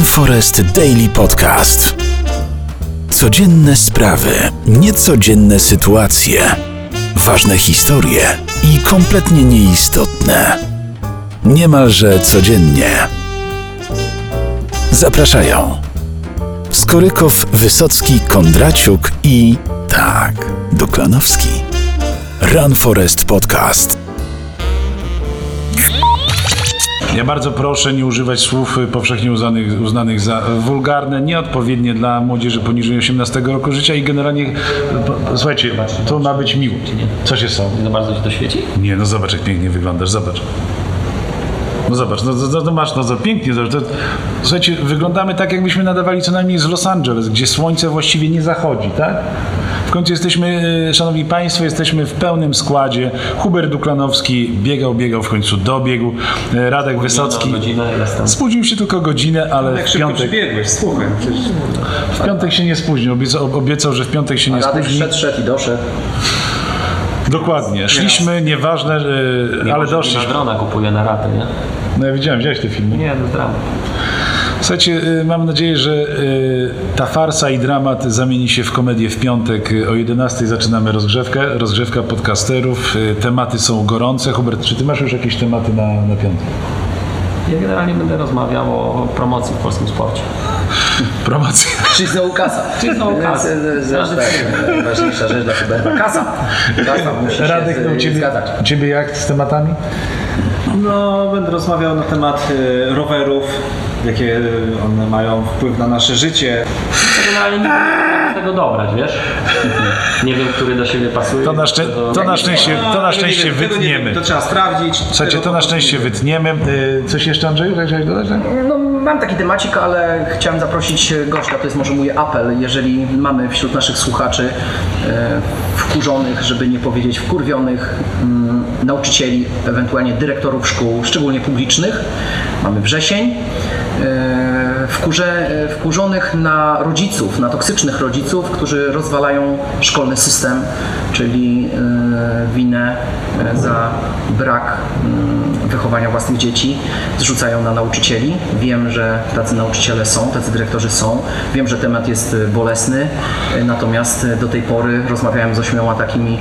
Forest Daily Podcast. Codzienne sprawy, niecodzienne sytuacje, ważne historie i kompletnie nieistotne. Niemalże codziennie. Zapraszają Skorykow, Wysocki, Kondraciuk i tak, Duklanowski. Run Forest Podcast. Ja bardzo proszę nie używać słów y, powszechnie uznanych, uznanych za wulgarne, nieodpowiednie dla młodzieży poniżej 18 roku życia i generalnie, po- słuchajcie, to ma być miło. Co się? Nie za bardzo ci to świeci? Nie, no zobacz jak pięknie wyglądasz, zobacz. No zobacz, no, no, no masz, no to pięknie, zobacz. To, słuchajcie, wyglądamy tak jakbyśmy nadawali co najmniej z Los Angeles, gdzie słońce właściwie nie zachodzi, tak? W końcu jesteśmy, y, szanowni państwo, jesteśmy w pełnym składzie. Hubert Duklanowski biegał, biegał, w końcu dobiegł. Y, Radek Wysocki. Godzinę. Spóźnił się tylko godzinę, ale Jak w szybko piątek, przybiegłeś, słuchaj. Przecież... w piątek się nie spóźnił. Obiecał, obiecał, że w piątek się nie Radek spóźni. szedł, szedł i doszedł. Dokładnie. Szliśmy, nieważne, Nie ale doszliśmy. Na drona kupuje na ratę, nie? No ja widziałem, widziałeś te filmy? Nie, to jest dramat. Słuchajcie, y, mam nadzieję, że y, ta farsa i dramat zamieni się w komedię w piątek. Y, O 11 zaczynamy rozgrzewkę, rozgrzewka podcasterów. Tematy są gorące. Hubert, czy ty masz już jakieś tematy na, na piątek? Ja generalnie będę rozmawiał o promocji w polskim sporcie. Promocja. Czyli znowu kasa. Czyli znowu kasa. E, e, tak, Najważniejsza rzecz dla Huberta. Kasa. Kasa musi się Radek, no, u z- ciebie, zgadzać. u ciebie jak z tematami? No, będę rozmawiał na temat e, rowerów, jakie one mają wpływ na nasze życie. Generalnie nie wiem, tego dobrać, wiesz? Nie wiem, który do siebie pasuje. To na, szczę- to na szczęście, to na szczęście tego nie wiem, wytniemy. To trzeba sprawdzić. Słuchajcie, to na szczęście wytniemy. Y, Coś jeszcze, Andrzeju, chciałeś dodać? tak? No, mam taki temacik, ale chciałem zaprosić gościa. To jest może mój apel, jeżeli mamy wśród naszych słuchaczy e, wkurzonych, żeby nie powiedzieć wkurwionych mm, nauczycieli, ewentualnie dyrektorów szkół, szczególnie publicznych. Mamy wrzesień. Wkurze, wkurzonych na rodziców, na toksycznych rodziców, którzy rozwalają szkolny system, czyli e, winę e, za brak mm, wychowania własnych dzieci zrzucają na nauczycieli. Wiem, że tacy nauczyciele są, tacy dyrektorzy są. Wiem, że temat jest e, bolesny, e, natomiast e, do tej pory rozmawiałem z ośmioma takimi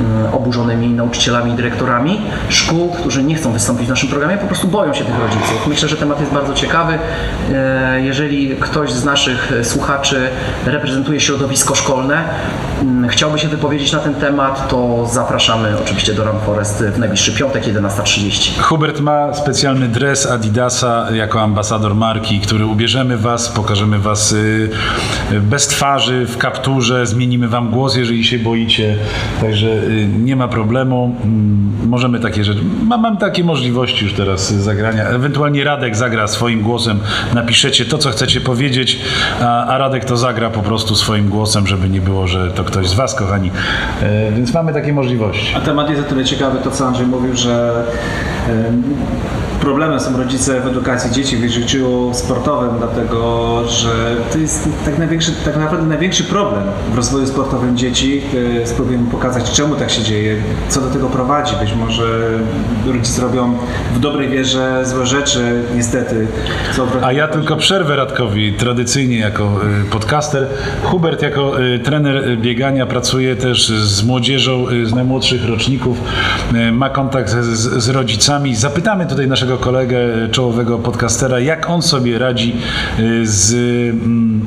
mm, oburzonymi nauczycielami i dyrektorami szkół, którzy nie chcą wystąpić w naszym programie, po prostu boją się tych rodziców. Myślę, że temat jest bardzo ciekawy. Jeżeli ktoś z naszych słuchaczy reprezentuje środowisko szkolne, mm, chciałby się wypowiedzieć na ten temat, to zapraszamy oczywiście do Ram Forest w najbliższy piątek 11.30. Hubert ma specjalny dres Adidasa jako ambasador marki, który ubierzemy was, pokażemy was y, bez twarzy, w kapturze, zmienimy wam głos, jeżeli się boicie. Także y, nie ma problemu. Mm, Możemy takie rzeczy. Mam, mam takie możliwości już teraz y, zagrania. Ewentualnie Radek zagra swoim głosem, napiszecie to, co chcecie powiedzieć, a, a Radek to zagra po prostu swoim głosem, żeby nie było, że to ktoś z was, kochani. E, Więc mamy takie możliwości. A temat jest o tyle ciekawy, to co Andrzej mówił, że and problemem są rodzice w edukacji dzieci, w życiu sportowym, dlatego że to jest tak, największy, tak naprawdę największy problem w rozwoju sportowym dzieci. E, Spróbujemy pokazać, czemu tak się dzieje, co do tego prowadzi. Być może rodzice robią w dobrej wierze złe rzeczy, niestety. A ja tylko przerwę Radkowi, tradycyjnie jako y, podcaster. Hubert jako y, trener y, biegania pracuje też z młodzieżą y, z najmłodszych roczników, y, ma kontakt z, z rodzicami. Zapytamy tutaj naszego kolegę, y, czołowego podcastera, jak on sobie radzi y, z mm,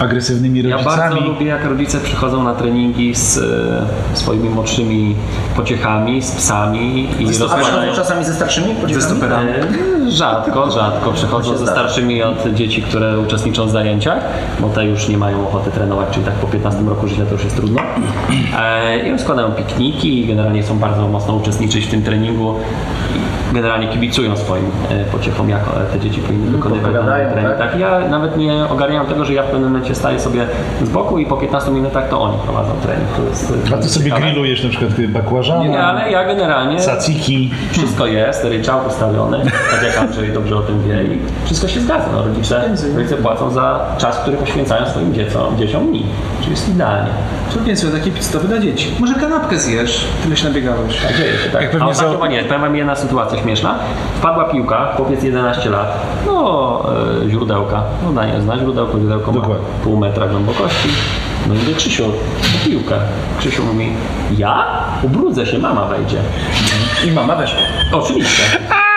agresywnymi Ja rodzicami. bardzo lubię, jak rodzice przychodzą na treningi z e, swoimi młodszymi pociechami, z psami i rozmawiają. czasami ze starszymi podziewkami? E, Rzadko, rzadko. Przychodzą ze starszymi od dzieci, które uczestniczą w zajęciach, bo te już nie mają ochoty trenować, czyli tak po 15 roku życia to już jest trudno. E, I rozkładają pikniki i generalnie są bardzo mocno uczestniczyć w tym treningu. I Generalnie kibicują swoim e, pociechom, jak e, te dzieci powinny wykonywać dany podpowiadają, trening. tak? Tak, ja nawet nie ogarniam tego, że ja w pewnym momencie staję sobie z boku i po 15 minutach to oni prowadzą trening. To jest, A ty sobie ciekawe. grillujesz na przykład bakłażana, Nie, ale ja generalnie caciki. wszystko jest, ryczałt ustawiony, tak jak Andrzej dobrze o tym wie i wszystko się zgadza. No, rodzice, rodzice płacą za czas, który poświęcają swoim dzieciom, dzieciom mi. czyli jest idealnie. To więc takie pit stopy dla dzieci. Może kanapkę zjesz, tyle się nabiegałeś. Dzieje się, tak. Jak pewnie A za- chyba nie, powiem wam jedna sytuacja śmieszna. Wpadła piłka, chłopiec 11 lat, no e, źródełka, no Daniel zna źródełko, źródełko ma Dokładnie. pół metra głębokości. No i do Krzysiu, piłkę. Krzysiu mówi, ja? Ubrudzę się, mama wejdzie. I mama weszła. Oczywiście.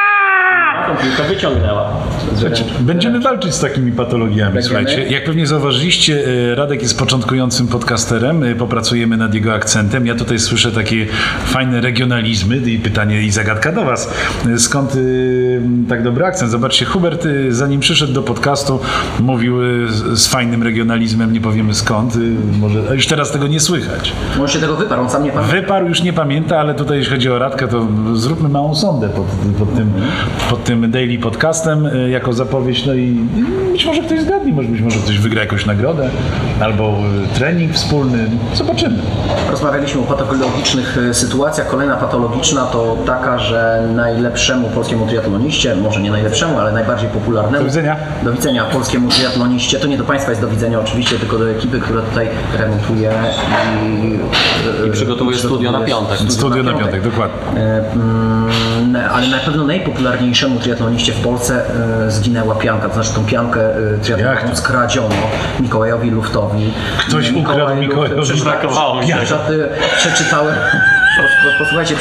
Tą piłkę wyciągnęła. Słuchajcie, Będziemy walczyć z takimi patologiami, Będziemy? słuchajcie. Jak pewnie zauważyliście, e, Radek jest początkującym podcasterem, e, popracujemy nad jego akcentem. Ja tutaj słyszę takie fajne regionalizmy i pytanie i zagadka do was. E, Skąd tak dobry akcent? Zobaczcie, Hubert zanim przyszedł do podcastu mówił z, fajnym regionalizmem, nie powiemy skąd, może już teraz tego nie słychać. Może się tego wyparł, on sam nie pamięta. Wyparł już nie pamięta, ale tutaj jeśli chodzi o Radkę, to zróbmy małą sondę pod, pod, tym, pod tym daily podcastem y, jako zapowiedź. No i być może ktoś zgadnie, może być może ktoś wygra jakąś nagrodę albo y, trening wspólny. Zobaczymy. Rozmawialiśmy o patologicznych e, sytuacjach. Kolejna patologiczna to taka, że najlepszemu polskiemu triatloniście, może nie najlepszemu, ale najbardziej popularnemu. Do widzenia. Do widzenia polskiemu triatloniście. To nie do Państwa jest do widzenia oczywiście, tylko do ekipy, która tutaj remontuje i, I przygotowuje studio na piątek. Studio na piątek, dokładnie. E, mm, ale na pewno najpopularniejszemu triatloniście w Polsce zginęła pianka, to znaczy tą piankę e, Jak triatlonową to? skradziono Mikołajowi Luftowi. Ktoś Mikołaj ukradł Mikołajowi Przeczytałem. Pos- Posłuchajcie,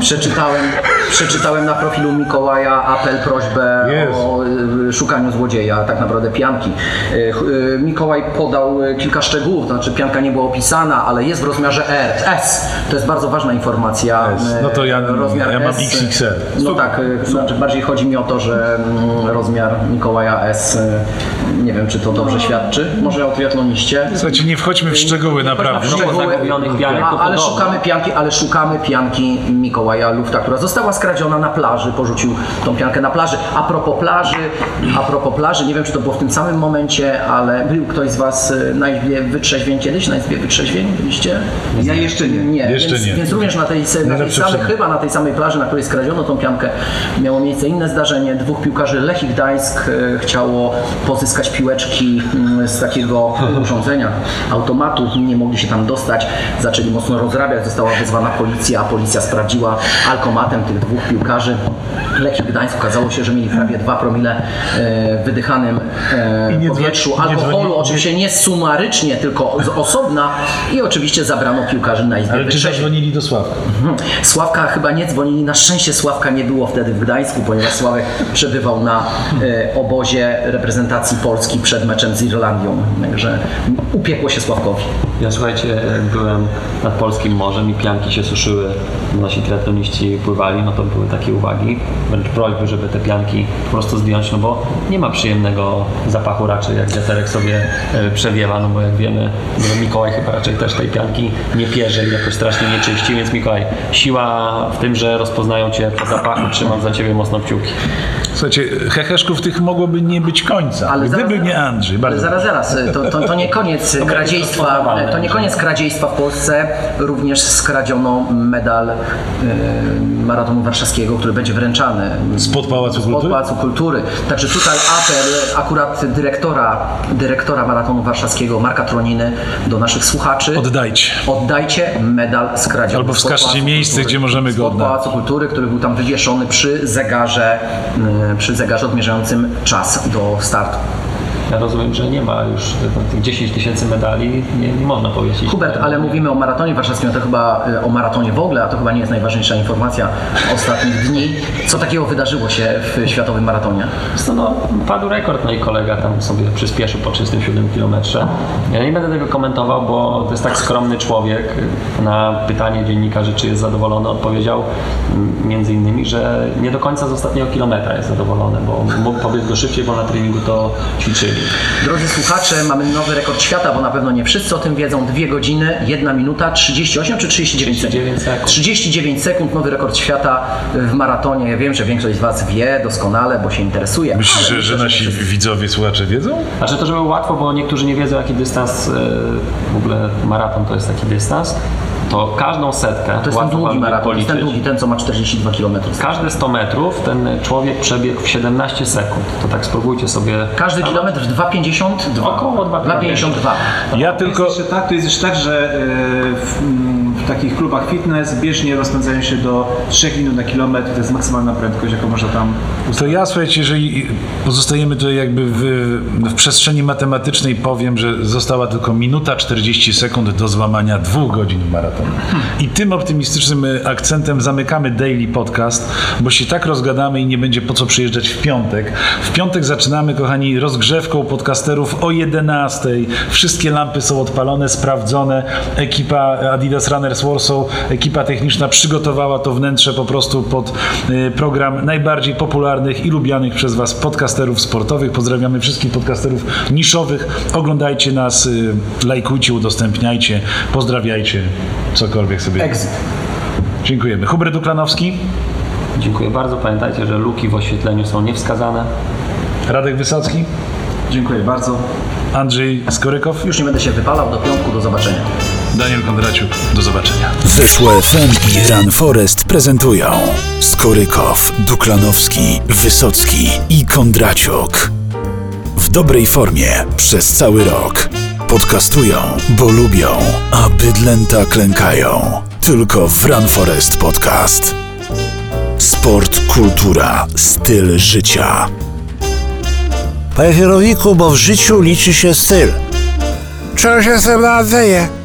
przeczytałem, przeczytałem na profilu Mikołaja apel, prośbę Jezu. o y, szukaniu złodzieja, tak naprawdę pianki. Y, y, Mikołaj podał kilka szczegółów, to znaczy pianka nie była opisana, ale jest w rozmiarze R, S. To jest bardzo ważna informacja. S. No to ja- rozmiar ja mam. XXL. No tak, znaczy bardziej chodzi mi o to, że mm, rozmiar Mikołaja S, nie wiem czy to dobrze świadczy, może o triatloniście. Słuchajcie, nie wchodźmy w szczegóły, naprawdę. No, zagubionych pianek ale szukamy pianki, ale szukamy pianki Mikołaja Lufta, która została skradziona na plaży, porzucił tą piankę na plaży. A propos plaży, a propos plaży, nie wiem czy to było w tym samym momencie, ale był ktoś z Was y, na izbie wytrzeźwień kiedyś? Na izbie wytrzeźwień byliście? Ja jeszcze nie. Nie, Jeszcze więc, nie. więc również na tej, na tej samej, chyba na tej samej plaży, na której skradziono tą piankę, miało miejsce inne zdarzenie. Dwóch piłkarzy Lechii Gdańsk e, chciało pozyskać piłeczki mm, z takiego urządzenia, automatu. Nie mogli się tam dostać, zaczęli mocno rozrabiać. Została wezwana policja, a policja sprawdziła alkomatem tych dwóch piłkarzy. Lechii Gdańsk okazało się, że mieli prawie 2 promile e, w wydychanym e, powietrzu alkoholu, oczywiście nie sumarycznie, tylko z osobna i oczywiście zabrano piłkarzy na izbę Ale czy zadzwonili do Sławka? Mhm. Sławka chyba nie dzwonili. Na szczęście Sławka nie było wtedy w Gdańsku, ponieważ Sławek przebywał na e, obozie reprezentacji Polski przed meczem z Irlandią. Także upiekło się Sławkowi. Ja słuchajcie, byłem nad Polskim Morzem i pianki się suszyły, nasi triatloniści pływali, no to były takie uwagi, wręcz prośby, żeby te pianki po prostu zdjąć, no bo nie ma przyjemnego zapachu raczej, jak wiaterek sobie e, przewiewa, no bo jak wiemy, no Mikołaj chyba raczej też tej pianki nie pierze i jakoś strasznie nie czyści, więc Mikołaj, siła w tym, że rozpoznają Cię po zapachu, trzymam za Ciebie mocno kciuki. Słuchajcie, heheszków tych mogłoby nie być końca. Ale Gdyby zaraz- nie Andrzej. Ale Bardzo zaraz, zaraz, to, to, to nie koniec kradziejstwa, rozpoznawane. to nie koniec kradziejstwa w Polsce. Również skradziono medal e, maratonu warszawskiego, który będzie wręczany Spod Pałacu Spod Kultury? Pałacu Kultury. Także tutaj apel akurat dyrektora, dyrektora maratonu warszawskiego Marka Troniny do naszych słuchaczy. Oddajcie. Oddajcie medal skradziony. Albo wskażcie miejsce, Kultury. gdzie możemy go Spod oddać. Pałacu Kultury, który był tam wywieszony przy zegarze, y, przy zegarze odmierzającym czas do startu. Ja rozumiem, że nie ma już tych 10 tysięcy medali, nie, nie można powiedzieć. Hubert, ale mówimy o maratonie warszawskim, a to chyba y, o maratonie w ogóle, a to chyba nie jest najważniejsza informacja ostatnich dni. Co takiego wydarzyło się w światowym maratonie? No, no, padł rekord, no i kolega tam sobie przyspieszył po 37 kilometrze. Ja nie będę tego komentował, bo to jest tak skromny człowiek. Na pytanie dziennikarzy, czy jest zadowolony, odpowiedział mm, między innymi, że nie do końca z ostatniego kilometra jest zadowolony, bo mógł pobiec go szybciej, bo na treningu to ćwiczyli. Drodzy słuchacze, mamy nowy rekord świata, bo na pewno nie wszyscy o tym wiedzą. 2 godziny, 1 minuta, 38 czy 39 sekund? 39 sekund. 39 sekund, nowy rekord świata w maratonie. Ja wiem, że większość z Was wie doskonale, bo się interesuje. Myślisz, że, myślę, że że nasi wszyscy- widzowie, słuchacze wiedzą? Znaczy to, żeby było łatwo, bo niektórzy nie wiedzą, jaki dystans, e, w ogóle maraton to jest taki dystans. To każdą setkę To jest ten długi maraton, ten długi, ten co ma 42 km. Każde 100 metrów ten człowiek przebiegł w 17 sekund. To tak spróbujcie sobie. Każdy kilometr 2,52. Około 2,52. Ja tylko... Jest jeszcze tak, to jest jeszcze tak, że e, w, mm, w takich klubach fitness bieżnie rozpędzają się do 3 minut na kilometr, to jest maksymalna prędkość, jaką można tam To ja, słuchajcie, jeżeli pozostajemy tutaj jakby w, w przestrzeni matematycznej, powiem, że została tylko minuta 40 sekund do złamania dwóch godzin maratonu. I tym optymistycznym e, akcentem zamykamy Daily Podcast, bo się tak rozgadamy i nie będzie po co przyjeżdżać w piątek. W piątek zaczynamy, kochani, rozgrzewką podcasterów o 11. Wszystkie lampy są odpalone, sprawdzone. Ekipa Adidas Runners Warsaw, ekipa techniczna przygotowała to wnętrze po prostu pod e, program najbardziej popularnych i lubianych przez Was podcasterów sportowych. Pozdrawiamy wszystkich podcasterów niszowych. Oglądajcie nas, y, lajkujcie, udostępniajcie, pozdrawiajcie, cokolwiek sobie. Exit. Dziękujemy. Hubert Duklanowski, Dziękuję bardzo. Pamiętajcie, że luki w oświetleniu są niewskazane. Radek Wysocki, Dziękuję bardzo. Andrzej Skorykow, Już nie będę się wypalał. Do piątku, do zobaczenia. Daniel Kondraciuk. Do zobaczenia. Weszło FM i Run Forest prezentują Skorykow, Duklanowski, Wysocki i Kondraciuk. W dobrej formie przez cały rok. Podcastują, bo lubią, a bydlęta klękają. Tylko w Run Forest Podcast. Sport, kultura, styl życia. Panie kierowniku, bo w życiu liczy się styl. Czego się ze mną dzieje?